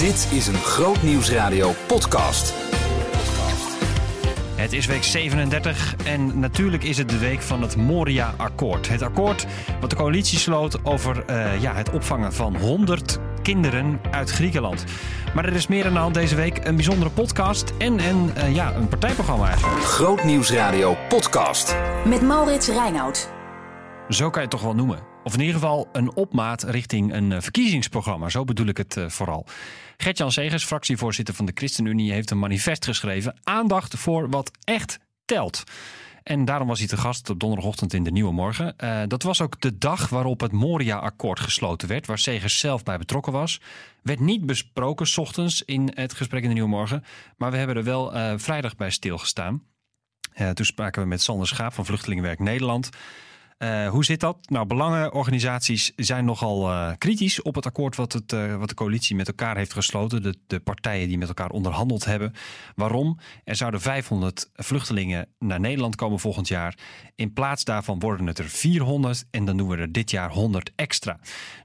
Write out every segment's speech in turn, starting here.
Dit is een Groot Nieuwsradio podcast. Het is week 37 en natuurlijk is het de week van het Moria-akkoord. Het akkoord wat de coalitie sloot over uh, ja, het opvangen van 100 kinderen uit Griekenland. Maar er is meer aan de hand deze week. Een bijzondere podcast en, en uh, ja, een partijprogramma eigenlijk. Groot Nieuwsradio podcast. Met Maurits Reinoud. Zo kan je het toch wel noemen. Of in ieder geval een opmaat richting een eh, verkiezingsprogramma. Zo bedoel ik het uh, vooral. Gertjan Segers, fractievoorzitter van de ChristenUnie, heeft een manifest geschreven. Aandacht voor wat echt telt. En daarom was hij te gast op donderdagochtend in de Nieuwe Morgen. Uh, dat was ook de dag waarop het Moria-akkoord gesloten werd, waar Segers zelf bij betrokken was. Werd niet besproken, s ochtends in het gesprek in de Nieuwe Morgen. Maar we hebben er wel vrijdag bij stilgestaan. Toen spraken we met Sander Schaap van Vluchtelingenwerk Nederland. Uh, hoe zit dat? Nou, belangenorganisaties zijn nogal uh, kritisch op het akkoord wat, het, uh, wat de coalitie met elkaar heeft gesloten. De, de, partijen die met elkaar onderhandeld hebben. Waarom? Er zouden 500 vluchtelingen naar Nederland komen volgend jaar. In plaats daarvan worden het er 400 en dan doen we er dit jaar 100 extra.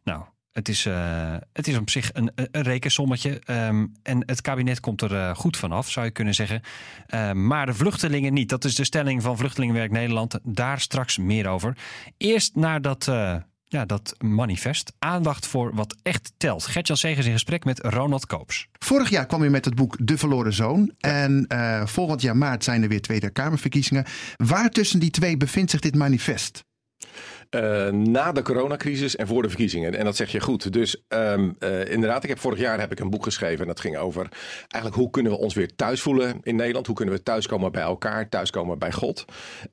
Nou, het is, uh, het is op zich een, een rekensommetje. Um, en het kabinet komt er uh, goed vanaf, zou je kunnen zeggen. Uh, maar de vluchtelingen niet. Dat is de stelling van Vluchtelingenwerk Nederland. Daar straks meer over. Eerst naar dat, ja, dat manifest. Aandacht voor wat echt telt. Gertjan Segers in gesprek met Ronald Koops. Vorig jaar kwam je met het boek De Verloren Zoon. Ja. En volgend jaar maart zijn er weer Tweede Kamerverkiezingen. Waar tussen die twee bevindt zich dit manifest? Uh, na de coronacrisis en voor de verkiezingen. En dat zeg je goed. Dus um, uh, inderdaad, ik heb vorig jaar heb ik een boek geschreven. En dat ging over eigenlijk hoe kunnen we ons weer thuis voelen in Nederland. Hoe kunnen we thuiskomen bij elkaar, thuiskomen bij God.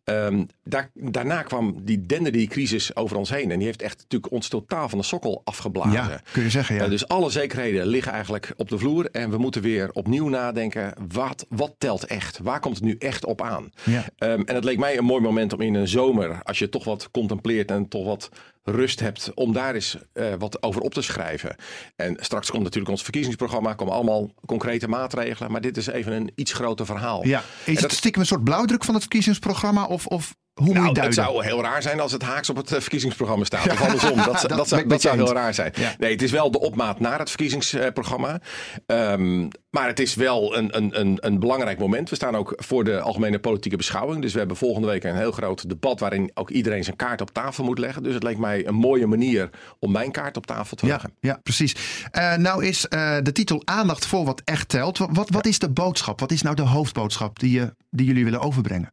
Um, daar, daarna kwam die dende die crisis over ons heen. En die heeft echt natuurlijk ons totaal van de sokkel afgeblazen. Ja, kun je zeggen, ja. Uh, dus alle zekerheden liggen eigenlijk op de vloer. En we moeten weer opnieuw nadenken. Wat, wat telt echt? Waar komt het nu echt op aan? Ja. Um, en het leek mij een mooi moment om in een zomer, als je toch wat contempleert en toch wat rust hebt om daar eens uh, wat over op te schrijven. En straks komt natuurlijk ons verkiezingsprogramma, komen allemaal concrete maatregelen, maar dit is even een iets groter verhaal. Ja, is en het dat... stiekem een soort blauwdruk van het verkiezingsprogramma of, of hoe moet nou, je duiden? Het zou heel raar zijn als het haaks op het verkiezingsprogramma staat. Of andersom. Dat, dat, dat, zou, dat zou heel raar zijn. Ja. Nee, het is wel de opmaat naar het verkiezingsprogramma. Um, maar het is wel een, een, een, een belangrijk moment. We staan ook voor de algemene politieke beschouwing. Dus we hebben volgende week een heel groot debat waarin ook iedereen zijn kaart op tafel moet leggen. Dus het leek mij een mooie manier om mijn kaart op tafel te leggen. Ja, ja precies. Uh, nou is uh, de titel aandacht voor wat echt telt. Wat, wat is de boodschap? Wat is nou de hoofdboodschap die, uh, die jullie willen overbrengen?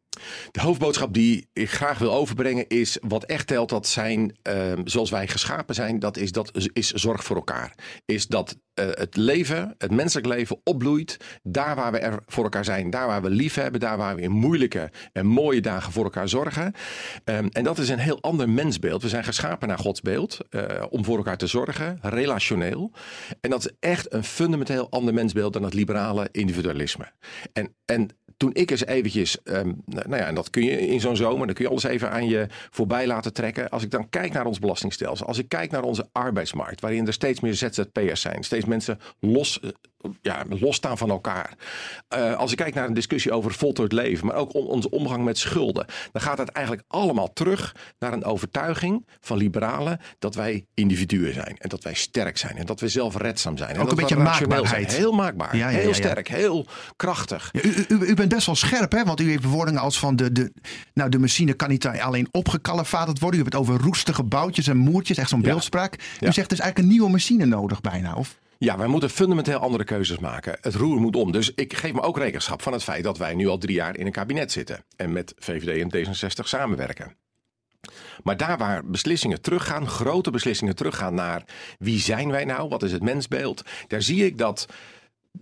De hoofdboodschap die ik graag wil overbrengen is wat echt telt. Dat zijn uh, zoals wij geschapen zijn. Dat is, dat is zorg voor elkaar. Is dat uh, het leven, het menselijk leven opbloeit. Daar waar we er voor elkaar zijn. Daar waar we lief hebben. Daar waar we in moeilijke en mooie dagen voor elkaar zorgen. Um, en dat is een heel ander mensbeeld. We zijn geschapen naar Gods beeld. Uh, om voor elkaar te zorgen. Relationeel. En dat is echt een fundamenteel ander mensbeeld dan het liberale individualisme. En, en toen ik eens eventjes, um, nou ja, en dat kun je in zo'n zomer, dan kun je alles even aan je voorbij laten trekken. Als ik dan kijk naar ons belastingstelsel, als ik kijk naar onze arbeidsmarkt, waarin er steeds meer ZZP'ers zijn, steeds mensen los, ja, losstaan van elkaar. Uh, als ik kijk naar een discussie over voltooid leven, maar ook om onze omgang met schulden, dan gaat het eigenlijk allemaal terug naar een overtuiging van liberalen dat wij individuen zijn en dat wij sterk zijn en dat we zelfredzaam zijn. Ook en dat een beetje maakbaarheid. Zijn. Heel maakbaar, Ja, ja, heel ja. sterk, heel krachtig. U, u, u bent best wel scherp, hè? Want u heeft bewoordingen als van de, de, nou, de machine kan niet alleen opgekalefaterd worden. U hebt het over roestige boutjes en moertjes, echt zo'n beeldspraak. U zegt dus eigenlijk een nieuwe machine nodig bijna, of? Ja, wij moeten fundamenteel andere keuzes maken. Het roer moet om. Dus ik geef me ook rekenschap van het feit dat wij nu al drie jaar in een kabinet zitten. En met VVD en D66 samenwerken. Maar daar waar beslissingen teruggaan, grote beslissingen teruggaan naar wie zijn wij nou, wat is het mensbeeld, daar zie ik dat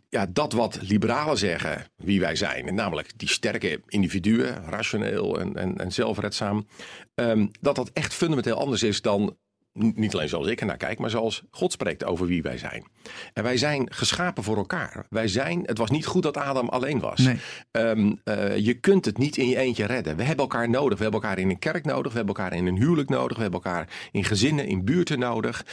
ja, dat wat liberalen zeggen wie wij zijn, en namelijk die sterke individuen, rationeel en, en, en zelfredzaam, um, dat dat echt fundamenteel anders is dan niet alleen zoals ik er naar kijk, maar zoals God spreekt over wie wij zijn. En wij zijn geschapen voor elkaar. Wij zijn, het was niet goed dat Adam alleen was. Nee. Um, uh, je kunt het niet in je eentje redden. We hebben elkaar nodig. We hebben elkaar in een kerk nodig. We hebben elkaar in een huwelijk nodig. We hebben elkaar in gezinnen, in buurten nodig.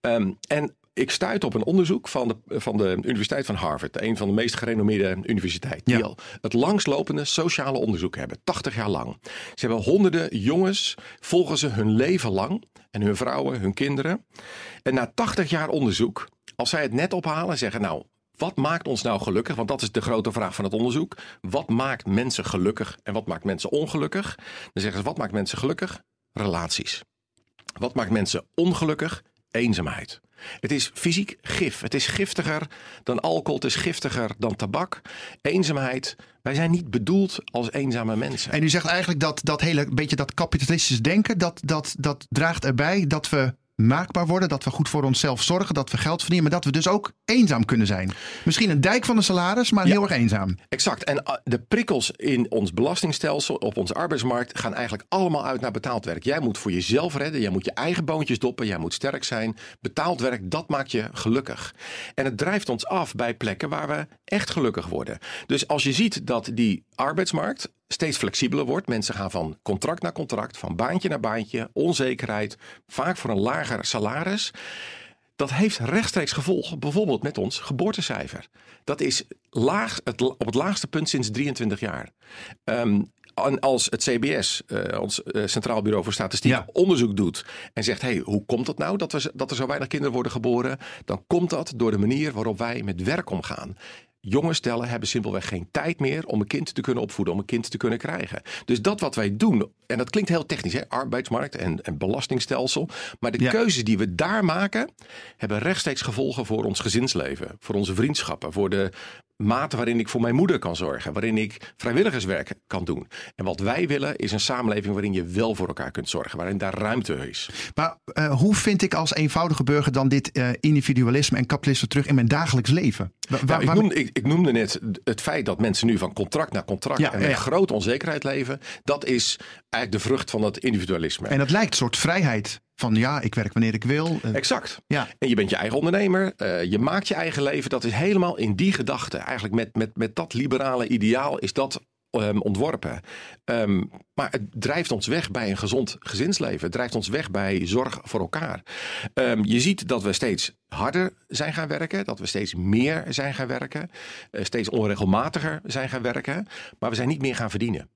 Um, en ik stuit op een onderzoek van de, van de Universiteit van Harvard. Een van de meest gerenommeerde universiteiten. Ja. Die al het langslopende sociale onderzoek hebben. 80 jaar lang. Ze hebben honderden jongens, volgen ze hun leven lang. En hun vrouwen, hun kinderen. En na 80 jaar onderzoek als zij het net ophalen en zeggen, nou, wat maakt ons nou gelukkig? Want dat is de grote vraag van het onderzoek. Wat maakt mensen gelukkig en wat maakt mensen ongelukkig? Dan zeggen ze, wat maakt mensen gelukkig? Relaties. Wat maakt mensen ongelukkig? Eenzaamheid. Het is fysiek gif. Het is giftiger dan alcohol. Het is giftiger dan tabak. Eenzaamheid. Wij zijn niet bedoeld als eenzame mensen. En u zegt eigenlijk dat dat hele beetje dat kapitalistisch denken, dat, dat, dat draagt erbij dat we maakbaar worden, dat we goed voor onszelf zorgen, dat we geld verdienen, maar dat we dus ook eenzaam kunnen zijn. Misschien een dijk van een salaris, maar Ja. heel erg eenzaam. Exact. En uh, de prikkels in ons belastingstelsel, op onze arbeidsmarkt, gaan eigenlijk allemaal uit naar betaald werk. Jij moet voor jezelf redden, jij moet je eigen boontjes doppen, jij moet sterk zijn. Betaald werk, dat maakt je gelukkig. En het drijft ons af bij plekken waar we echt gelukkig worden. Dus als je ziet dat die arbeidsmarkt steeds flexibeler wordt, mensen gaan van contract naar contract, van baantje naar baantje, onzekerheid, vaak voor een lager salaris. Dat heeft rechtstreeks gevolgen, bijvoorbeeld met ons geboortecijfer. Dat is laag, het, op het laagste punt sinds 23 jaar. Ehm, en als het CBS, eh, ons eh, Centraal Bureau voor Statistiek, Ja. onderzoek doet en zegt: hey, hoe komt het nou dat, we, dat er zo weinig kinderen worden geboren? Dan komt dat door de manier waarop wij met werk omgaan. Jonge stellen hebben simpelweg geen tijd meer om een kind te kunnen opvoeden, om een kind te kunnen krijgen. Dus dat wat wij doen, en dat klinkt heel technisch, hè, arbeidsmarkt en, en belastingstelsel. Maar de Ja. keuzes die we daar maken, hebben rechtstreeks gevolgen voor ons gezinsleven, voor onze vriendschappen, voor de mate waarin ik voor mijn moeder kan zorgen, waarin ik vrijwilligerswerk kan doen. En wat wij willen is een samenleving waarin je wel voor elkaar kunt zorgen, waarin daar ruimte is. Maar eh, hoe vind ik als eenvoudige burger dan dit eh, individualisme en kapitalisme terug in mijn dagelijks leven? Wa- waar- Nou, ik, waar- noemde, ik, ik noemde net het feit dat mensen nu van contract naar contract Ja, en met ja. grote onzekerheid leven. Dat is eigenlijk de vrucht van dat individualisme. En dat lijkt een soort vrijheid. Van ja, ik werk wanneer ik wil. Eh, Exact. ja. En je bent je eigen ondernemer. eh, je maakt je eigen leven. Dat is helemaal in die gedachte. Eigenlijk met, met, met dat liberale ideaal is dat ehm, ontworpen. Ehm, maar het drijft ons weg bij een gezond gezinsleven. Het drijft ons weg bij zorg voor elkaar. Ehm, je ziet dat we steeds harder zijn gaan werken. Dat we steeds meer zijn gaan werken. eh, steeds onregelmatiger zijn gaan werken. Maar we zijn niet meer gaan verdienen.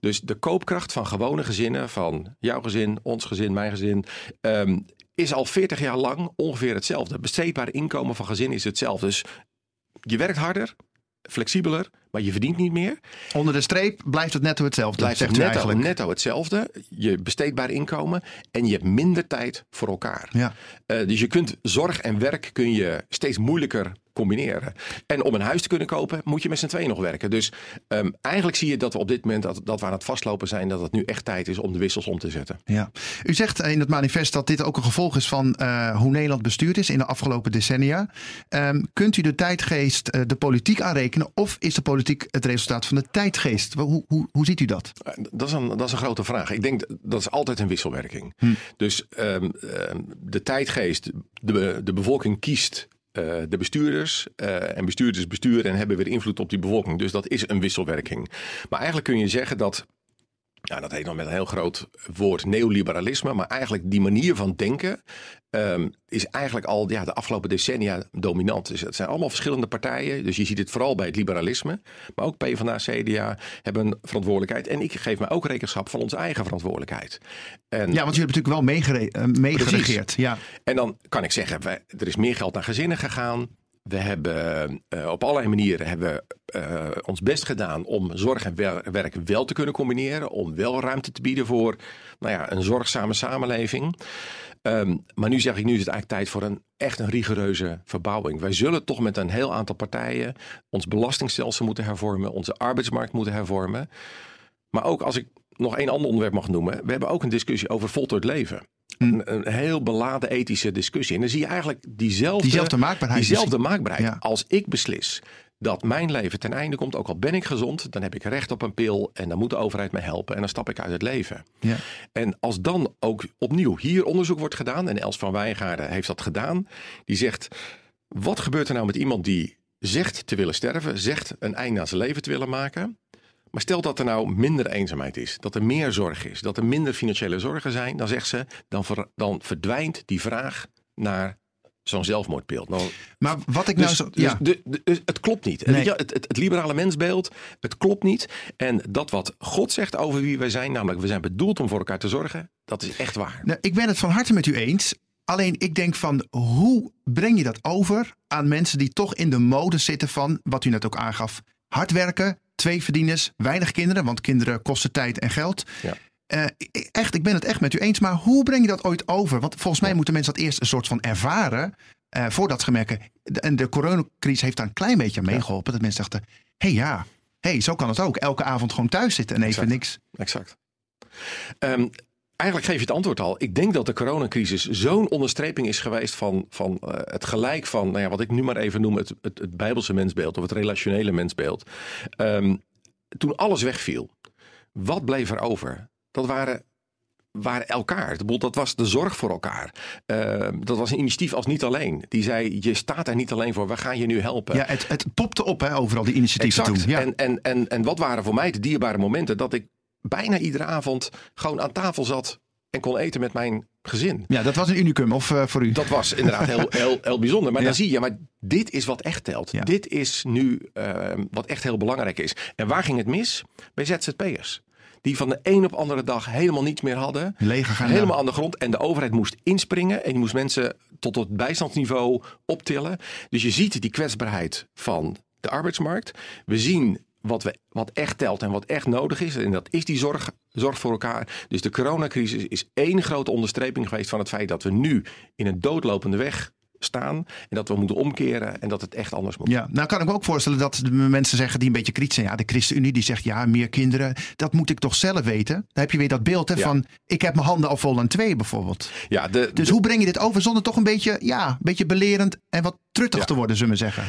Dus de koopkracht van gewone gezinnen, van jouw gezin, ons gezin, mijn gezin, ehm, is al 40 jaar lang ongeveer hetzelfde. Het besteedbare inkomen van gezin is hetzelfde. Dus je werkt harder, flexibeler, maar je verdient niet meer. Onder de streep blijft het netto hetzelfde. Blijft het netto, eigenlijk. netto hetzelfde. Je besteedbaar inkomen en je hebt minder tijd voor elkaar. Ja. Eh, dus je kunt zorg en werk kun je steeds moeilijker combineren. En om een huis te kunnen kopen, moet je met z'n tweeën nog werken. Dus ehm, eigenlijk zie je dat we op dit moment dat, dat we aan het vastlopen zijn, dat het nu echt tijd is om de wissels om te zetten. Ja. U zegt in het manifest dat dit ook een gevolg is van eh, hoe Nederland bestuurd is in de afgelopen decennia. Ehm, kunt u de tijdgeest eh, de politiek aanrekenen of is de politiek het resultaat van de tijdgeest? Hoe, hoe, hoe ziet u dat? Eh, Dat is, een, dat is een grote vraag. Ik denk dat is altijd een wisselwerking. Dus ehm, ehm, de tijdgeest, de, de bevolking kiest eh, de bestuurders. eh, en bestuurders besturen en hebben weer invloed op die bevolking. Dus dat is een wisselwerking. Maar eigenlijk kun je zeggen dat. Ja, dat heet dan met een heel groot woord neoliberalisme. Maar eigenlijk die manier van denken ehm, is eigenlijk al ja, de afgelopen decennia dominant. Dus het zijn allemaal verschillende partijen. Dus je ziet het vooral bij het liberalisme. Maar ook PvdA, CDA hebben een verantwoordelijkheid. En ik geef mij ook rekenschap van onze eigen verantwoordelijkheid. En, Ja, want u hebt natuurlijk wel eh, meegeregeerd. Ja. en dan kan ik zeggen, wij, er is meer geld naar gezinnen gegaan. We hebben eh, op allerlei manieren hebben, eh, ons best gedaan om zorg en wer- werk wel te kunnen combineren. Om wel ruimte te bieden voor nou ja, een zorgzame samenleving. Ehm, maar nu zeg ik, nu is het eigenlijk tijd voor een echt een rigoureuze verbouwing. Wij zullen toch met een heel aantal partijen ons belastingstelsel moeten hervormen. Onze arbeidsmarkt moeten hervormen. Maar ook als ik nog één ander onderwerp mag noemen. We hebben ook een discussie over voltooid leven. Een, een heel beladen ethische discussie. En dan zie je eigenlijk diezelfde, Diezelfde maakbaarheid diezelfde maakbaarheid. Ja. Als ik beslis dat mijn leven ten einde komt, ook al ben ik gezond, dan heb ik recht op een pil en dan moet de overheid me helpen en dan stap ik uit het leven. Ja. En als dan ook opnieuw hier onderzoek wordt gedaan, en Els van Wijngaarden heeft dat gedaan, die zegt: wat gebeurt er nou met iemand die zegt te willen sterven, zegt een einde aan zijn leven te willen maken? Maar stel dat er nou minder eenzaamheid is, dat er meer zorg is, dat er minder financiële zorgen zijn, dan zegt ze, dan, ver- dan verdwijnt die vraag naar zo'n zelfmoordbeeld. Dan, Maar wat ik nou dus, zo. dus Ja. dus het klopt niet. Nee. Weet je, het, het, het liberale mensbeeld, het klopt niet. En dat wat God zegt over wie wij zijn, namelijk we zijn bedoeld om voor elkaar te zorgen, dat is echt waar. Nou, ik ben het van harte met u eens. Alleen ik denk van hoe breng je dat over aan mensen die toch in de mode zitten van, wat u net ook aangaf, hard werken, twee verdieners, weinig kinderen, want kinderen kosten tijd en geld. Ja. Eh, echt, ik ben het echt met u eens, maar hoe breng je dat ooit over? Want volgens mij moeten mensen dat eerst een soort van ervaren eh, voordat ze merken. de- En de coronacrisis heeft daar een klein beetje aan meegeholpen. Dat mensen dachten, hé hey, ja, hey, zo kan het ook. Elke avond gewoon thuis zitten en even Exact. niks. Exact. Ehm, eigenlijk geef je het antwoord al. Ik denk dat de coronacrisis zo'n onderstreping is geweest van, van eh, het gelijk van, nou ja, wat ik nu maar even noem, het, het, het Bijbelse mensbeeld of het relationele mensbeeld. Ehm, toen alles wegviel, wat bleef er over? Dat waren waren elkaar. Dat was de zorg voor elkaar. Ehm, dat was een initiatief als niet alleen. Die zei, je staat er niet alleen voor. We gaan je nu helpen. Ja, het, het popte op hè, overal, die initiatieven Exact. toen. Ja. En, en, en, en wat waren voor mij de dierbare momenten dat ik bijna iedere avond gewoon aan tafel zat en kon eten met mijn gezin. ja, dat was een unicum, of eh, voor u? Dat was inderdaad heel, heel, heel bijzonder. Maar Ja. dan zie je, maar dit is wat echt telt. Ja. Dit is nu ehm, wat echt heel belangrijk is. En waar ging het mis? Bij ZZP'ers. Die van de een op andere dag helemaal niets meer hadden. Leger gaan Helemaal aan de grond. En de overheid moest inspringen. En die moest mensen tot het bijstandsniveau optillen. Dus je ziet die kwetsbaarheid van de arbeidsmarkt. We zien wat, we, wat echt telt en wat echt nodig is. En dat is die zorg, zorg voor elkaar. Dus de coronacrisis is één grote onderstreping geweest van het feit dat we nu in een doodlopende weg staan. En dat we moeten omkeren en dat het echt anders moet. Ja, nou kan ik me ook voorstellen dat de mensen zeggen die een beetje kritisch zijn. Ja, de ChristenUnie die zegt ja, meer kinderen. Dat moet ik toch zelf weten. Dan heb je weer dat beeld hè, Ja. van ik heb mijn handen al vol aan twee bijvoorbeeld. Ja, de, Dus de- hoe breng je dit over zonder toch een beetje, ja, een beetje belerend en wat truttig Ja. te worden, zullen we zeggen.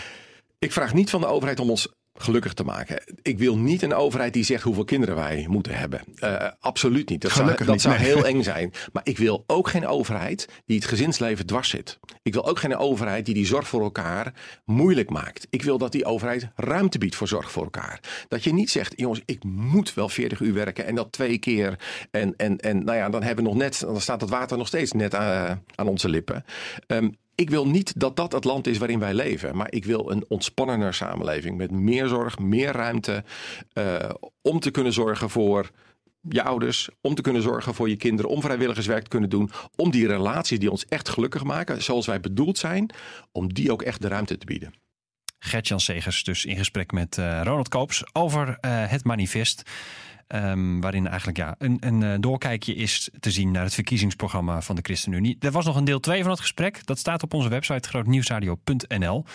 Ik vraag niet van de overheid om ons gelukkig te maken. Ik wil niet een overheid die zegt hoeveel kinderen wij moeten hebben. Eh, absoluut niet. Dat Gelukkig zou, dat niet, zou nee. heel eng zijn. Maar ik wil ook geen overheid die het gezinsleven dwars zit. Ik wil ook geen overheid die die zorg voor elkaar moeilijk maakt. Ik wil dat die overheid ruimte biedt voor zorg voor elkaar. Dat je niet zegt, jongens, ik moet wel 40 uur werken en dat twee keer. En, en, en nou ja, dan hebben we nog net, dan staat het water nog steeds net aan, aan onze lippen. Ehm, ik wil niet dat dat het land is waarin wij leven. Maar ik wil een ontspannender samenleving. Met meer zorg, meer ruimte. eh, om te kunnen zorgen voor je ouders. Om te kunnen zorgen voor je kinderen. Om vrijwilligerswerk te kunnen doen. Om die relaties die ons echt gelukkig maken. Zoals wij bedoeld zijn. Om die ook echt de ruimte te bieden. Gert-Jan Segers dus in gesprek met eh, Ronald Koops over eh, het manifest. Ehm, waarin eigenlijk ja, een, een eh, doorkijkje is te zien naar het verkiezingsprogramma van de ChristenUnie. Er was nog een deel 2 van het gesprek. Dat staat op onze website grootnieuwsradio.nl.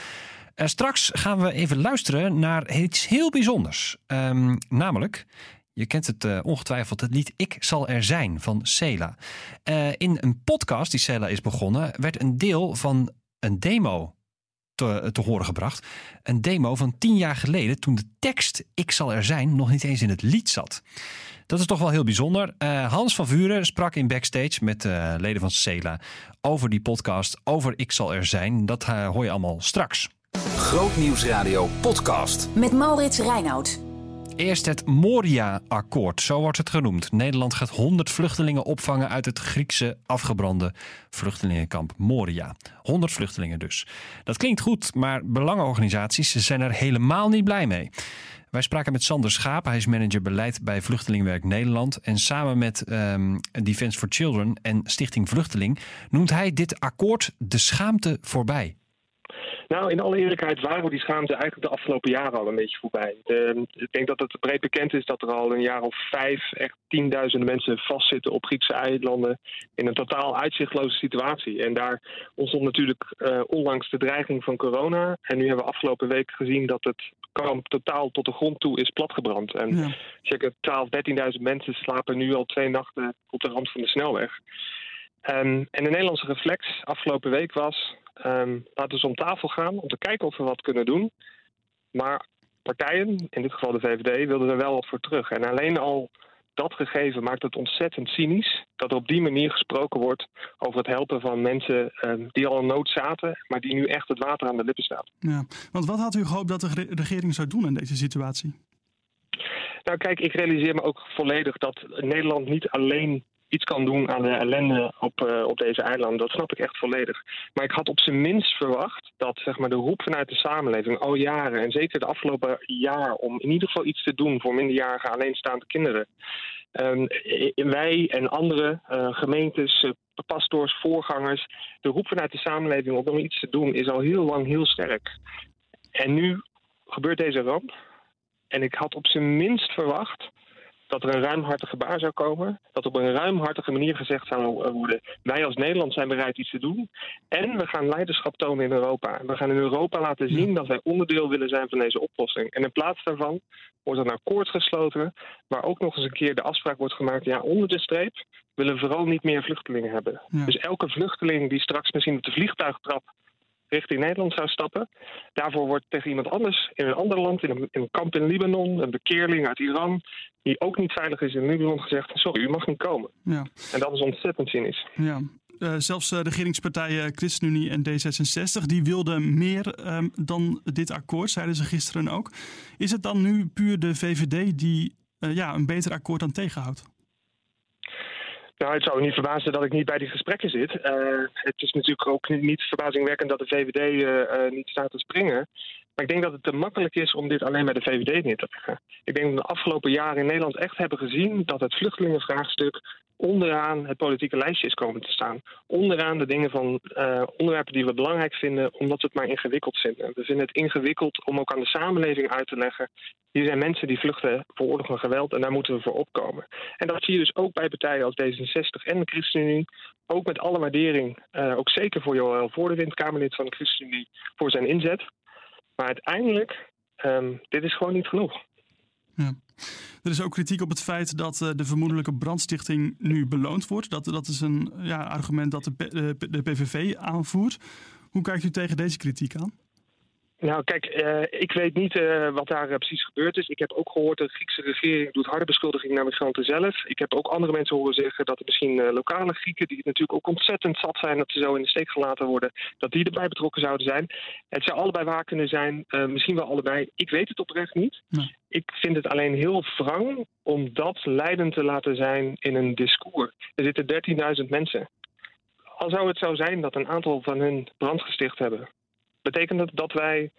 Eh, straks gaan we even luisteren naar iets heel bijzonders. Ehm, namelijk, je kent het eh, ongetwijfeld, het lied Ik zal er zijn van Sela. In een podcast die Sela is begonnen, werd een deel van een demo te, te horen gebracht. Een demo van tien jaar geleden, toen de tekst Ik zal er zijn nog niet eens in het lied zat. Dat is toch wel heel bijzonder. Eh, Hans van Vuren sprak in backstage met eh, leden van Cela over die podcast, over Ik zal er zijn. Dat eh, hoor je allemaal straks. Grootnieuwsradio podcast. Met Maurits Reinoud. Eerst het Moria-akkoord, zo wordt het genoemd. Nederland gaat 100 vluchtelingen opvangen uit het Griekse afgebrande vluchtelingenkamp Moria. 100 vluchtelingen dus. Dat klinkt goed, maar belangenorganisaties zijn er helemaal niet blij mee. Wij spraken met Sander Schaap, hij is manager beleid bij Vluchtelingenwerk Nederland. En samen met ehm, Defence for Children en Stichting Vluchteling noemt hij dit akkoord de schaamte voorbij. Nou, in alle eerlijkheid waren we die schaamte eigenlijk de afgelopen jaren al een beetje voorbij. Ehm, ik denk dat het breed bekend is dat er al een jaar of vijf echt tienduizenden mensen vastzitten op Griekse eilanden in een totaal uitzichtloze situatie. En daar ontstond natuurlijk eh, onlangs de dreiging van corona. En nu hebben we afgelopen week gezien dat het kamp totaal tot de grond toe is platgebrand. En Ja. circa 12, 13.000 mensen slapen nu al twee nachten op de rand van de snelweg. Ehm, en de Nederlandse reflex afgelopen week was: ehm, laten we om tafel gaan om te kijken of we wat kunnen doen. Maar partijen, in dit geval de VVD, wilden er wel wat voor terug. En alleen al dat gegeven maakt het ontzettend cynisch dat er op die manier gesproken wordt over het helpen van mensen ehm, die al in nood zaten, maar die nu echt het water aan de lippen staat. Ja. Want wat had u gehoopt dat de re- regering zou doen in deze situatie? Nou, kijk, ik realiseer me ook volledig dat Nederland niet alleen iets kan doen aan de ellende op, uh, op deze eilanden. Dat snap ik echt volledig. Maar ik had op zijn minst verwacht dat zeg maar, de roep vanuit de samenleving al jaren, en zeker de afgelopen jaar, om in ieder geval iets te doen voor minderjarige alleenstaande kinderen. Um, wij en andere uh, gemeentes, uh, pastoors, voorgangers, de roep vanuit de samenleving om iets te doen is al heel lang heel sterk. En nu gebeurt deze ramp. En ik had op zijn minst verwacht dat er een ruimhartig gebaar zou komen. Dat op een ruimhartige manier gezegd zou worden: wij als Nederland zijn bereid iets te doen. En we gaan leiderschap tonen in Europa. We gaan in Europa laten zien dat wij onderdeel willen zijn van deze oplossing. En in plaats daarvan wordt een akkoord gesloten, waar ook nog eens een keer de afspraak wordt gemaakt: ja, onder de streep willen we vooral niet meer vluchtelingen hebben. Ja. Dus elke vluchteling die straks misschien op de vliegtuigtrap richting Nederland zou stappen. Daarvoor wordt tegen iemand anders in een ander land, in een, in een, kamp in Libanon, een bekeerling uit Iran, die ook niet veilig is in Libanon, gezegd: Sorry, u mag niet komen. Ja. En dat is ontzettend cynisch. Ja. Uh, zelfs uh, regeringspartijen ChristenUnie en D66 die wilden meer um, dan dit akkoord, zeiden ze gisteren ook. Is het dan nu puur de VVD die uh, ja, een beter akkoord dan tegenhoudt? Nou, het zou niet verbazen dat ik niet bij die gesprekken zit. Uh, het is natuurlijk ook niet verbazingwekkend dat de VVD uh, uh, niet staat te springen. Maar ik denk dat het te makkelijk is om dit alleen bij de VVD neer te leggen. Ik denk dat we de afgelopen jaren in Nederland echt hebben gezien dat het vluchtelingenvraagstuk onderaan het politieke lijstje is komen te staan. Onderaan de dingen van uh, onderwerpen die we belangrijk vinden, omdat we het maar ingewikkeld vinden. We vinden het ingewikkeld om ook aan de samenleving uit te leggen. Hier zijn mensen die vluchten voor oorlog en geweld en daar moeten we voor opkomen. En dat zie je dus ook bij partijen als D66 en de ChristenUnie. Ook met alle waardering, uh, ook zeker voor Joël Voordewind, Kamerlid van de ChristenUnie, voor zijn inzet. Maar uiteindelijk, um, dit is gewoon niet genoeg. Ja. Er is ook kritiek op het feit dat uh, de vermoedelijke brandstichting nu beloond wordt. Dat, dat is een ja, argument dat de, de, de PVV aanvoert. Hoe kijkt u tegen deze kritiek aan? Nou, kijk, uh, ik weet niet uh, wat daar uh, precies gebeurd is. Ik heb ook gehoord dat de Griekse regering doet harde beschuldigingen naar migranten zelf. Ik heb ook andere mensen horen zeggen dat er misschien lokale Grieken, die natuurlijk ook ontzettend zat zijn dat ze zo in de steek gelaten worden, dat die erbij betrokken zouden zijn. Het zou allebei waar kunnen zijn, misschien wel allebei. Ik weet het oprecht niet. Nee. Ik vind het alleen heel wrang om dat leidend te laten zijn in een discours. Er zitten 13.000 mensen. Al zou het zo zijn dat een aantal van hun brand gesticht hebben Betekent het dat wij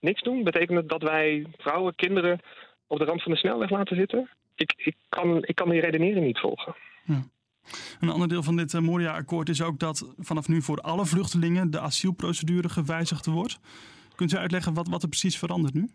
niks doen? Betekent het dat wij vrouwen, kinderen op de rand van de snelweg laten zitten? Ik, ik, kan, ik kan die redenering niet volgen. Ja. Een ander deel van dit uh, Moria-akkoord is ook dat vanaf nu voor alle vluchtelingen de asielprocedure gewijzigd wordt. Kunt u uitleggen wat, wat er precies verandert nu?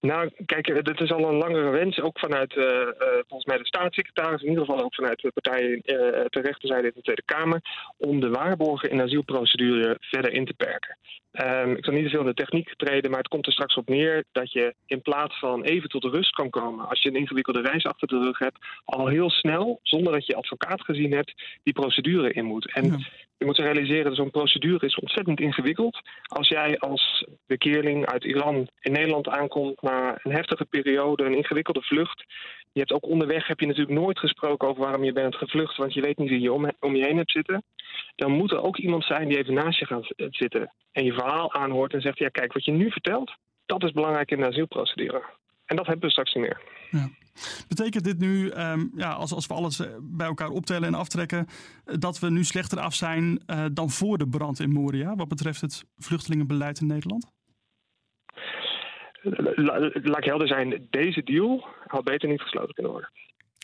Nou, kijk, dat is al een langere wens, ook vanuit uh, uh, volgens mij de staatssecretaris, in ieder geval ook vanuit de partijen uh, ter rechterzijde in de Tweede Kamer, om de waarborgen in asielprocedure verder in te perken. Um, ik zal niet te veel in de techniek treden, maar het komt er straks op neer dat je in plaats van even tot de rust kan komen, als je een ingewikkelde reis achter de rug hebt, al heel snel, zonder dat je advocaat gezien hebt, die procedure in moet. En ja. je moet realiseren dat zo'n procedure is ontzettend ingewikkeld. Als jij als bekeerling uit Iran in Nederland aankomt na een heftige periode, een ingewikkelde vlucht, je hebt ook onderweg heb je natuurlijk nooit gesproken over waarom je bent gevlucht, want je weet niet wie je om, om je heen hebt zitten. Dan moet er ook iemand zijn die even naast je gaat zitten en je verhaal aanhoort en zegt: Ja, kijk, wat je nu vertelt, dat is belangrijk in de asielprocedure. En dat hebben we straks niet meer. Ja. Betekent dit nu, um, ja, als, als we alles bij elkaar optellen en aftrekken, dat we nu slechter af zijn uh, dan voor de brand in Moria, wat betreft het vluchtelingenbeleid in Nederland? Laat ik helder zijn, deze deal had beter niet gesloten kunnen worden.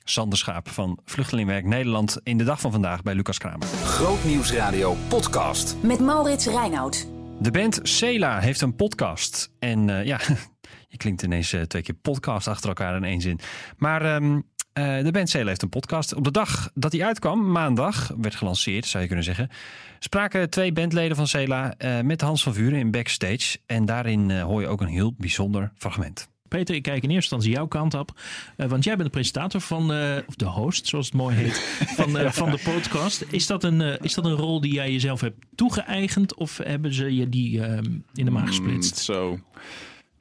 Sander Schaap van Vluchtelingwerk Nederland in de dag van vandaag bij Lucas Kramer. Grootnieuwsradio podcast. Met Maurits Reinoud. De band Cela heeft een podcast. En uh, ja, je klinkt ineens uh, twee keer podcast achter elkaar in één zin. Maar um, uh, de band Cela heeft een podcast. Op de dag dat hij uitkwam, maandag, werd gelanceerd, zou je kunnen zeggen, spraken twee bandleden van Cela uh, met Hans van Vuren in backstage. En daarin uh, hoor je ook een heel bijzonder fragment. Peter, ik kijk in eerste instantie jouw kant op. Uh, want jij bent de presentator van, uh, of de host, zoals het mooi heet, van, uh, van de podcast. Is dat, een, is dat een rol die jij jezelf hebt toegeëigend? Of hebben ze je die in de maag gesplitst? Mm, zo.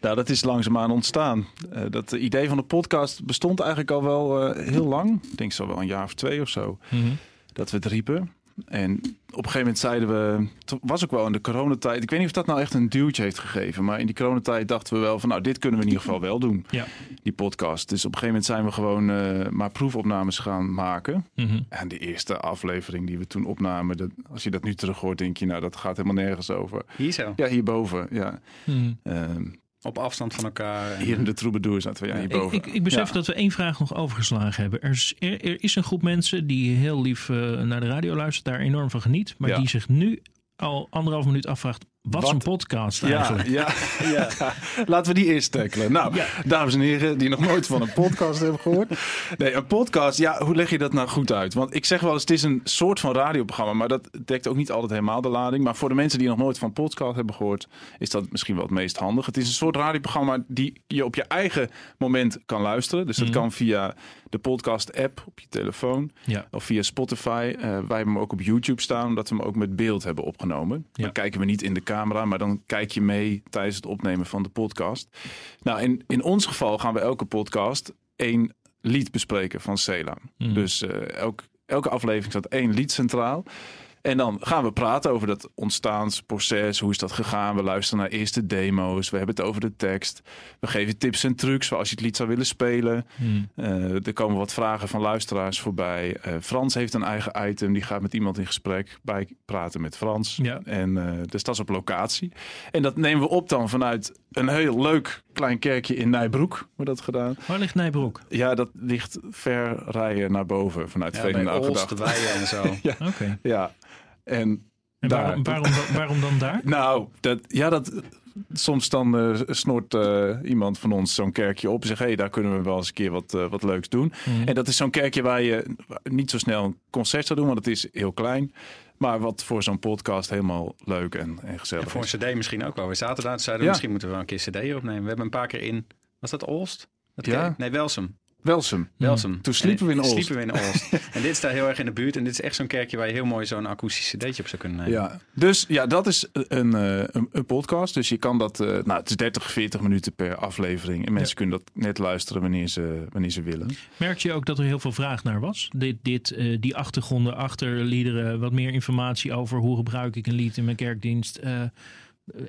Nou, dat is langzaamaan ontstaan. Uh, dat idee van de podcast bestond eigenlijk al wel uh, heel lang. Ik denk zo wel een jaar of twee of zo. Mm -hmm. Dat we het riepen. En op een gegeven moment zeiden we, het was ook wel in de coronatijd, ik weet niet of dat nou echt een duwtje heeft gegeven, maar in die coronatijd dachten we wel van, nou, dit kunnen we in ieder geval wel doen, Ja. die podcast. Dus op een gegeven moment zijn we gewoon eh, maar proefopnames gaan maken. Mhm. En de eerste aflevering die we toen opnamen, dat, als je dat nu terug hoort, denk je, nou, dat gaat helemaal nergens over. Hier zo. Ja, hierboven, ja. Mhm. Ehm, Op afstand van elkaar. en- hier in de troubadour zaten we, ja, Ik, hierboven. ik, ik besef Ja. dat we één vraag nog overgeslagen hebben. Er is, er, er is een groep mensen die heel lief eh, naar de radio luistert, daar enorm van geniet. Maar Ja. die zich nu al anderhalf minuut afvraagt, wat, een podcast eigenlijk? ja, ja. Laten we die eerst tackelen. Nou, Ja. dames en heren die nog nooit van een podcast hebben gehoord. Nee, een podcast, ja, hoe leg je dat nou goed uit? Want ik zeg wel eens, het is een soort van radioprogramma, maar dat dekt ook niet altijd helemaal de lading. Maar voor de mensen die nog nooit van podcast hebben gehoord, is dat misschien wel het meest handig. Het is een soort radioprogramma die je op je eigen moment kan luisteren. Dus dat Mhm. kan via de podcast-app op je telefoon Ja. of via Spotify. Eh, wij hebben hem ook op YouTube staan, omdat we hem ook met beeld hebben opgenomen. Dan kijken we niet in de camera, maar dan kijk je mee tijdens het opnemen van de podcast. Nou, in, in ons geval gaan we elke podcast één lied bespreken van Sela. Mhm. Dus elk, elke aflevering staat één lied centraal. En dan gaan we praten over dat ontstaansproces. Hoe is dat gegaan? We luisteren naar eerste demo's. We hebben het over de tekst. We geven tips en trucs voor als je het lied zou willen spelen. Hmm. Eh, er komen wat vragen van luisteraars voorbij. Eh, Frans heeft een eigen item. Die gaat met iemand in gesprek. Bij praten met Frans. Ja. En, eh, dus dat is op locatie. En dat nemen we op dan vanuit een heel leuk klein kerkje in Nijbroek. Wordt dat gedaan. Waar ligt Nijbroek? Ja, dat ligt ver rijden naar boven vanuit Ja, Veenendaal Olst, gedacht. en zo. Oké. Ja. En, En daar. waarom, waarom, dan- waarom dan daar? Nou, dat, ja, dat, soms dan eh, snort eh, iemand van ons zo'n kerkje op en zegt... hé, hey, daar kunnen we wel eens een keer wat, eh, wat leuks doen. Mhm. En dat is zo'n kerkje waar je niet zo snel een concert zou doen... want het is heel klein. Maar wat voor zo'n podcast helemaal leuk en, en gezellig En voor is. een cd misschien ook wel. We zaten daar, zeiden we Ja. misschien moeten we wel een keer cd opnemen. We hebben een paar keer in, was dat Olst? Dat Ja. ken- Nee, Welsum. Welsum. Welsum. Toen sliepen we in Olst. Sliepen we in Olst. en dit is daar heel erg in de buurt. En dit is echt zo'n kerkje waar je heel mooi zo'n akoestisch cd'tje op zou kunnen nemen. Ja, dus ja, dat is een, eh, een, een podcast. Dus je kan dat, eh, nou, het is 30, 40 minuten per aflevering. En mensen kunnen dat net luisteren wanneer ze, wanneer ze willen. Merk je ook dat er heel veel vraag naar was? Dit, dit, eh, die achtergronden achter liederen, wat meer informatie over hoe gebruik ik een lied in mijn kerkdienst. eh,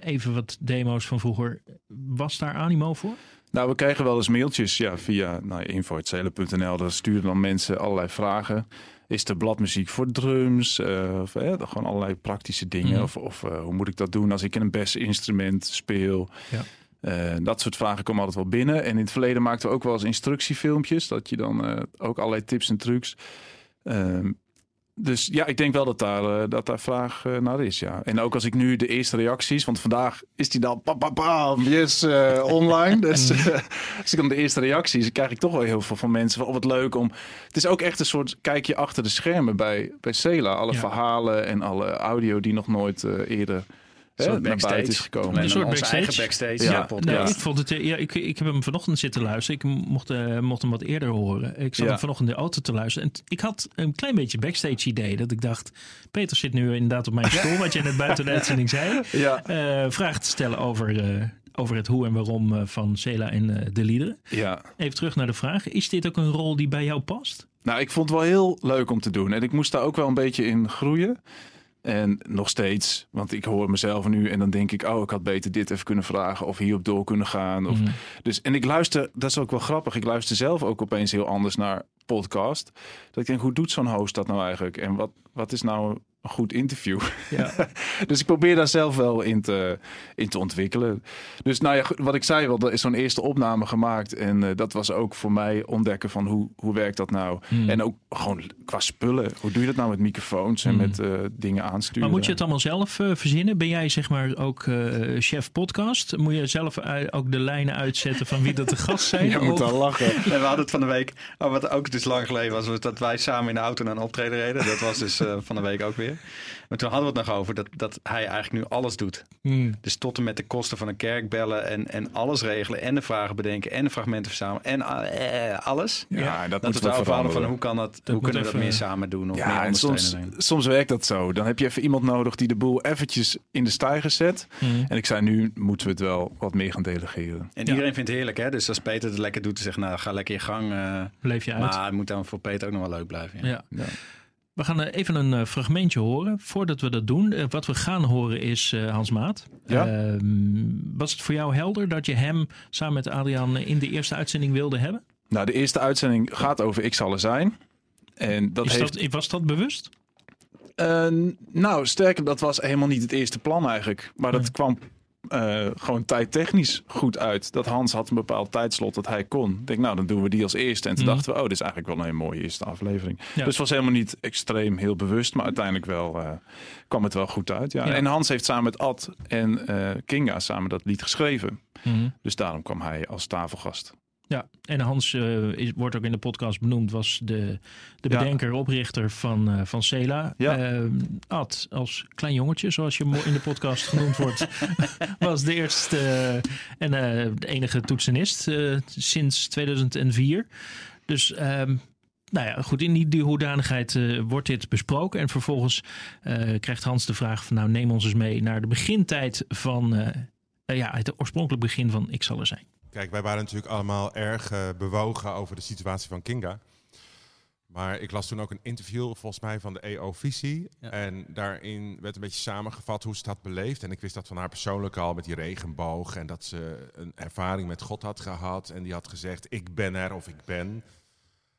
even wat demo's van vroeger. Was daar animo voor? Nou, we krijgen wel eens mailtjes ja, via nou, info.zelen.nl. Daar sturen dan mensen allerlei vragen. Is er bladmuziek voor drums? Eh, of eh, gewoon allerlei praktische dingen. Mhm. Of, of eh, hoe moet ik dat doen als ik een best instrument speel? Ja. Eh, dat soort vragen komen altijd wel binnen. En in het verleden maakten we ook wel eens instructiefilmpjes. Dat je dan ook allerlei tips en trucs. Ehm, dus ja, ik denk wel dat daar, eh, dat daar vraag eh, naar is. Ja. En ook als ik nu de eerste reacties, want vandaag is die dan pam, pam, pam, yes, eh, online. Dus eh, als ik dan de eerste reacties, dan krijg ik toch wel heel veel van mensen. Van, oh, wat leuk om. Het is ook echt een soort kijkje achter de schermen bij, bij Cela. Alle Ja. verhalen en alle audio die nog nooit eerder hè, naar backstage. buiten is gekomen. En Een soort backstage. eigen backstage. Ja. Nou, ik vond het. eh, Ja, ik, ik heb hem vanochtend zitten luisteren. Ik mocht, eh, mocht hem wat eerder horen. Ik zat Ja. hem vanochtend in de auto te luisteren. En ik had een klein beetje backstage idee. Dat ik dacht, Peter zit nu inderdaad op mijn stoel. wat jij net buiten de uitzending zei. Ja, Eh vragen te stellen over, eh, over het hoe en waarom van Cela en de liederen. ja. Even terug naar de vraag. Is dit ook een rol die bij jou past? Nou, ik vond het wel heel leuk om te doen. En ik moest daar ook wel een beetje in groeien. En nog steeds, want ik hoor mezelf nu en dan denk ik, oh, ik had beter dit even kunnen vragen of hierop door kunnen gaan. Of, Mhm. dus, en ik luister, dat is ook wel grappig, ik luister zelf ook opeens heel anders naar podcast. Dat ik denk, hoe doet zo'n host dat nou eigenlijk? En wat, wat is nou een goed interview? Ja. dus ik probeer daar zelf wel in te, in te ontwikkelen. Dus nou ja, wat ik zei wel, er is zo'n eerste opname gemaakt. En eh, dat was ook voor mij ontdekken van hoe, hoe werkt dat nou? Hmm. En ook gewoon qua spullen. Hoe doe je dat nou met microfoons en Hmm. met eh, dingen aansturen? Maar moet je het allemaal zelf eh, verzinnen? Ben jij zeg maar ook eh, chef podcast? Moet je zelf ook de lijnen uitzetten van wie dat de gast zijn? Je moet dan lachen. En we hadden het van de week, oh, wat ook dus lang geleden was, was dat wij samen in de auto naar een optreden reden. Dat was dus eh, van de week ook weer. Maar toen hadden we het nog over dat, dat hij eigenlijk nu alles doet. Hmm. Dus tot en met de kosten van een kerk bellen en, en alles regelen. En de vragen bedenken en de fragmenten verzamelen en eh, alles. Ja, en dat, Dat moet we wel het over hadden van veranderen. hoe, kan dat, hoe kunnen we dat meer samen doen of meer Ja, en ondersteunen. soms, soms werkt dat zo. Dan heb je even iemand nodig die de boel eventjes in de stijger zet. Hmm. En ik zei, nu moeten we het wel wat meer gaan delegeren. En iedereen vindt het heerlijk, hè? Dus als Peter het lekker doet, te zeggen, nou, ga lekker je gang. eh, Leef je uit. maar het moet dan voor Peter ook nog wel leuk blijven. Ja. ja. We gaan eh, even een eh, fragmentje horen. Voordat we dat doen, eh, wat we gaan horen is eh, Hans Maat. Ja. Ehm, was het voor jou helder dat je hem samen met Adriaan in de eerste uitzending wilde hebben? Nou, de eerste uitzending gaat over Ik zal er zijn. En dat Is heeft... dat, was dat bewust? Eh, nou, sterker, dat was helemaal niet het eerste plan eigenlijk. Maar dat Nee. kwam eh, gewoon tijdtechnisch goed uit. Dat Hans had een bepaald tijdslot dat hij kon. Ik denk, nou, dan doen we die als eerste. En toen Mhm. dachten we, oh, dit is eigenlijk wel een mooie eerste aflevering. Ja. Dus het was helemaal niet extreem heel bewust. Maar uiteindelijk wel, eh, kwam het wel goed uit. Ja. Ja. En Hans heeft samen met Ad en eh, Kinga samen dat lied geschreven. Mhm. Dus daarom kwam hij als tafelgast. Ja, en Hans eh, is, wordt ook in de podcast benoemd, was de, de Ja. bedenker, oprichter van, eh van Cela. Ja. Eh, Ad, als klein jongetje, zoals je in de podcast genoemd wordt, was de eerste en de enige toetsenist sinds 2004. Dus ehm, nou ja, goed, in die, die hoedanigheid wordt dit besproken. En vervolgens krijgt Hans de vraag van nou neem ons eens mee naar de begintijd van, eh, ja, het oorspronkelijk begin van Ik zal er zijn. Kijk, wij waren natuurlijk allemaal erg eh, bewogen over de situatie van Kinga. Maar ik las toen ook een interview, volgens mij, van de EO-visie. Ja. En daarin werd een beetje samengevat hoe ze had beleefd. En ik wist dat van haar persoonlijk al met die regenboog. En dat ze een ervaring met God had gehad. En die had gezegd, ik ben er of ik ben.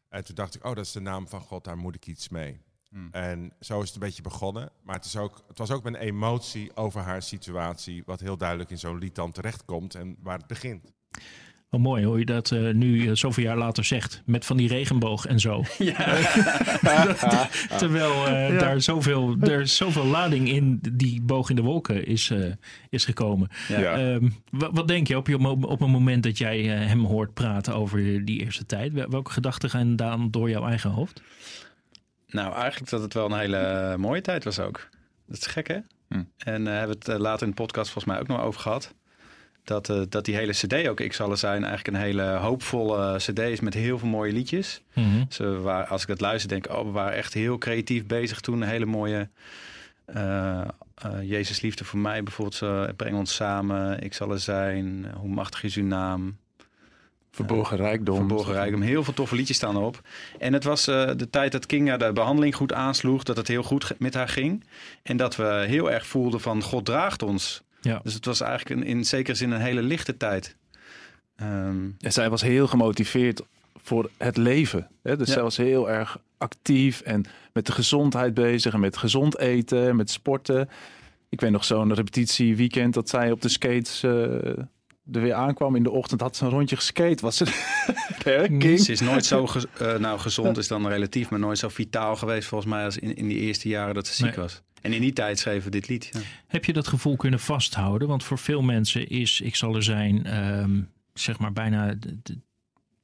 En toen dacht ik, oh, dat is de naam van God, daar moet ik iets mee. Hmm. En zo is het een beetje begonnen. Maar het, is ook, het was ook mijn emotie over haar situatie... wat heel duidelijk in zo'n lied dan terechtkomt en waar het begint. Wel mooi hoe je dat eh, nu eh, zoveel jaar later zegt. Met van die regenboog en zo. Terwijl eh, daar zoveel, er is zoveel lading in die boog in de wolken is, eh, is gekomen. Ja. Ehm, wa- wat denk je op, je op een moment dat jij hem hoort praten over die eerste tijd? Wel- Welke gedachten gaan dan door jouw eigen hoofd? Nou, eigenlijk dat het wel een hele mooie tijd was ook. Dat is gek, hè? Hm. En eh, hebben we het later in de podcast volgens mij ook nog over gehad. Dat, eh, dat die hele cd ook, ik zal er zijn, eigenlijk een hele hoopvolle cd is met heel veel mooie liedjes. Dus we waren, als ik dat luister, denk ik, oh, we waren echt heel creatief bezig toen. Een hele mooie eh, eh, Jezus liefde voor mij bijvoorbeeld. Zo, Breng ons samen, ik zal er zijn, hoe machtig is uw naam. Verborgen rijkdom. Verborgen rijkdom. Heel veel toffe liedjes staan erop. En het was eh, de tijd dat Kinga de behandeling goed aansloeg. Dat het heel goed met haar ging. En dat we heel erg voelden van God draagt ons. Ja. Dus het was eigenlijk een, in zekere zin een hele lichte tijd. Ehm, Ja, zij was heel gemotiveerd voor het leven. Hè? Dus Ja. zij was heel erg actief en met de gezondheid bezig en met gezond eten, en met sporten. Ik weet nog zo'n repetitie weekend dat zij op de skates eh, er weer aankwam in de ochtend. Had ze een rondje geskate. Was ze King? Ze is nooit zo gez- eh, nou, gezond, is dan relatief, maar nooit zo vitaal geweest volgens mij als in, in die eerste jaren dat ze ziek Nee. was. En in die tijd schreven we dit lied. Ja. Heb je dat gevoel kunnen vasthouden? Want voor veel mensen is Ik zal er zijn, ehm, zeg maar bijna de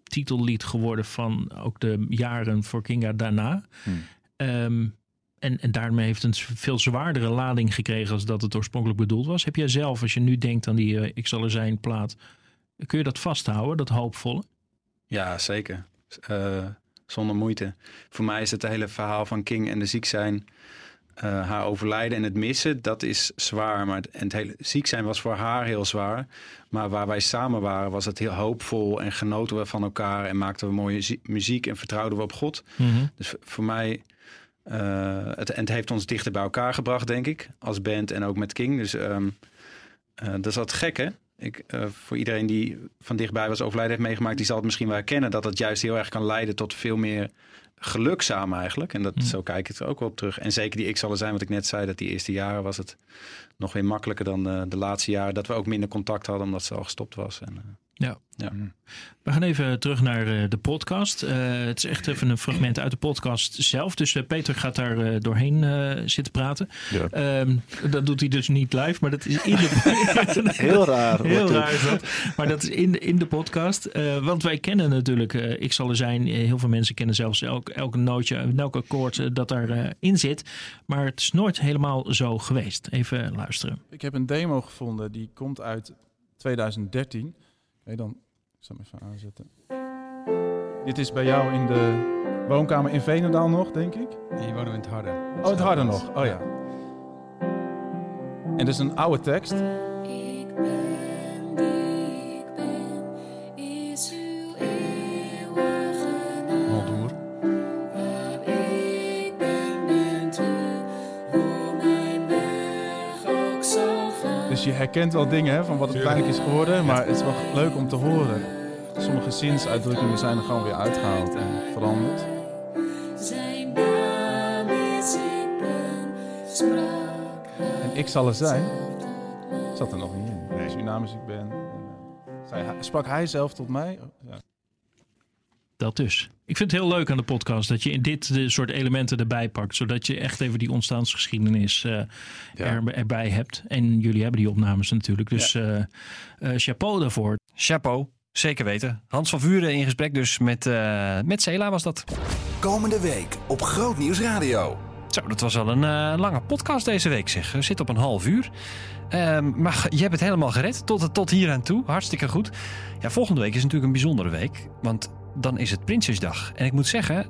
titellied geworden van ook de jaren voor Kinga daarna. Hmm. Ehm, en, en daarmee heeft het een veel zwaardere lading gekregen als dat het oorspronkelijk bedoeld was. Heb jij zelf, als je nu denkt aan die eh, Ik zal er zijn plaat, kun je dat vasthouden, dat hoopvolle? Ja, zeker. Eh, zonder moeite. Voor mij is het hele verhaal van King en de ziek zijn, eh, haar overlijden en het missen, dat is zwaar. Maar het, en het hele ziek zijn was voor haar heel zwaar. Maar waar wij samen waren, was het heel hoopvol en genoten we van elkaar en maakten we mooie zie- muziek en vertrouwden we op God. Dus v- voor mij, eh, het, en het heeft ons dichter bij elkaar gebracht, denk ik, als band en ook met King. Dus ehm, eh, dat is wat gek, hè? Ik, voor iedereen die van dichtbij was overlijden heeft meegemaakt, die zal het misschien wel herkennen dat het juist heel erg kan leiden tot veel meer geluk samen eigenlijk. En dat, Mm. zo kijk ik er ook wel op terug. En zeker die ik zal er zijn, wat ik net zei, dat die eerste jaren was het nog weer makkelijker dan eh, de laatste jaren. Dat we ook minder contact hadden omdat ze al gestopt was. En, eh, Ja. Ja. We gaan even terug naar eh, de podcast. Eh, het is echt even een fragment uit de podcast zelf. Dus eh, Peter gaat daar eh, doorheen eh, zitten praten. Ja. Ehm, dat doet hij dus niet live, maar dat is in de Heel raar. Heel raar is dat. Maar dat is in de, in de podcast. Eh, want wij kennen natuurlijk eh, Ik zal er zijn. Heel veel mensen kennen zelfs elk, elk nootje, elk akkoord dat daarin in zit. Maar het is nooit helemaal zo geweest. Even luisteren. Ik heb een demo gevonden die komt uit 2013. Oké, dan ik zal hem even aanzetten. Dit is bij jou in de woonkamer in Veenendaal nog, denk ik. Die wonen we in het harde. Oh, het harde nog. Oh ja. En dit is een oude tekst. Ik ben herkent wel dingen hè, van wat het uiteindelijk is geworden. Maar het is wel leuk om te horen. Sommige zinsuitdrukkingen zijn er gewoon weer uitgehaald en veranderd. Zijn naam is ik ben, sprak. En ik zal er zijn. Zat er nog niet in. Nee. Suriname is ik ben. En, eh, sprak hij zelf tot mij? Ja. Dat dus. Ik vind het heel leuk aan de podcast dat je in dit de soort elementen erbij pakt. Zodat je echt even die ontstaansgeschiedenis eh, er, erbij hebt. En jullie hebben die opnames natuurlijk. Dus eh, eh, chapeau daarvoor. Chapeau, zeker weten. Hans van Vuren in gesprek dus met, eh met Cela was dat. Komende week op Groot Nieuws Radio. Zo, dat was al een eh, lange podcast deze week zeg. We zitten op een half uur. Ehm, maar je hebt het helemaal gered tot, tot hier aan toe. Hartstikke goed. Ja, volgende week is natuurlijk een bijzondere week. Want dan is het Prinsjesdag. En ik moet zeggen,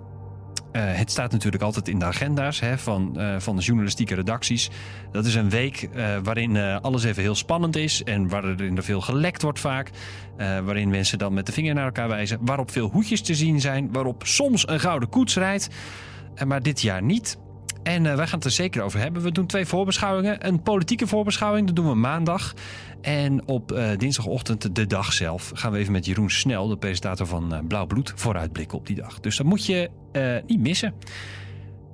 eh, het staat natuurlijk altijd in de agenda's hè, van, eh, van de journalistieke redacties. Dat is een week eh, waarin alles even heel spannend is. En waarin er veel gelekt wordt vaak. Waarin mensen dan met de vinger naar elkaar wijzen. Waarop veel hoedjes te zien zijn. Waarop soms een gouden koets rijdt. Maar dit jaar niet. En eh, wij gaan het er zeker over hebben. We doen twee voorbeschouwingen. Een politieke voorbeschouwing, dat doen we maandag. En op eh, dinsdagochtend, de dag zelf, gaan we even met Jeroen Snel, de presentator van eh, Blauw Bloed, vooruitblikken op die dag. Dus dat moet je niet missen.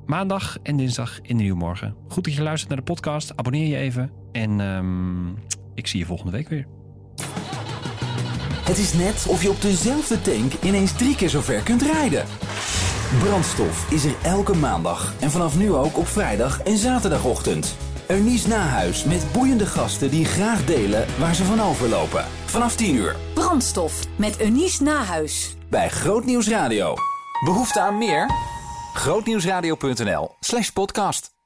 Maandag en dinsdag in de Nieuwmorgen. Goed dat je luistert naar de podcast. Abonneer je even. En ehm, ik zie je volgende week weer. Het is net of je op dezelfde tank ineens drie keer zo ver kunt rijden. Brandstof is er elke maandag en vanaf nu ook op vrijdag en zaterdagochtend. Eunice Nahuis met boeiende gasten die graag delen waar ze van overlopen. Vanaf 10 uur Brandstof met Eunice Nahuis. bij Groot Nieuws Radio. Behoefte aan meer? Grootnieuwsradio.nl slash podcast.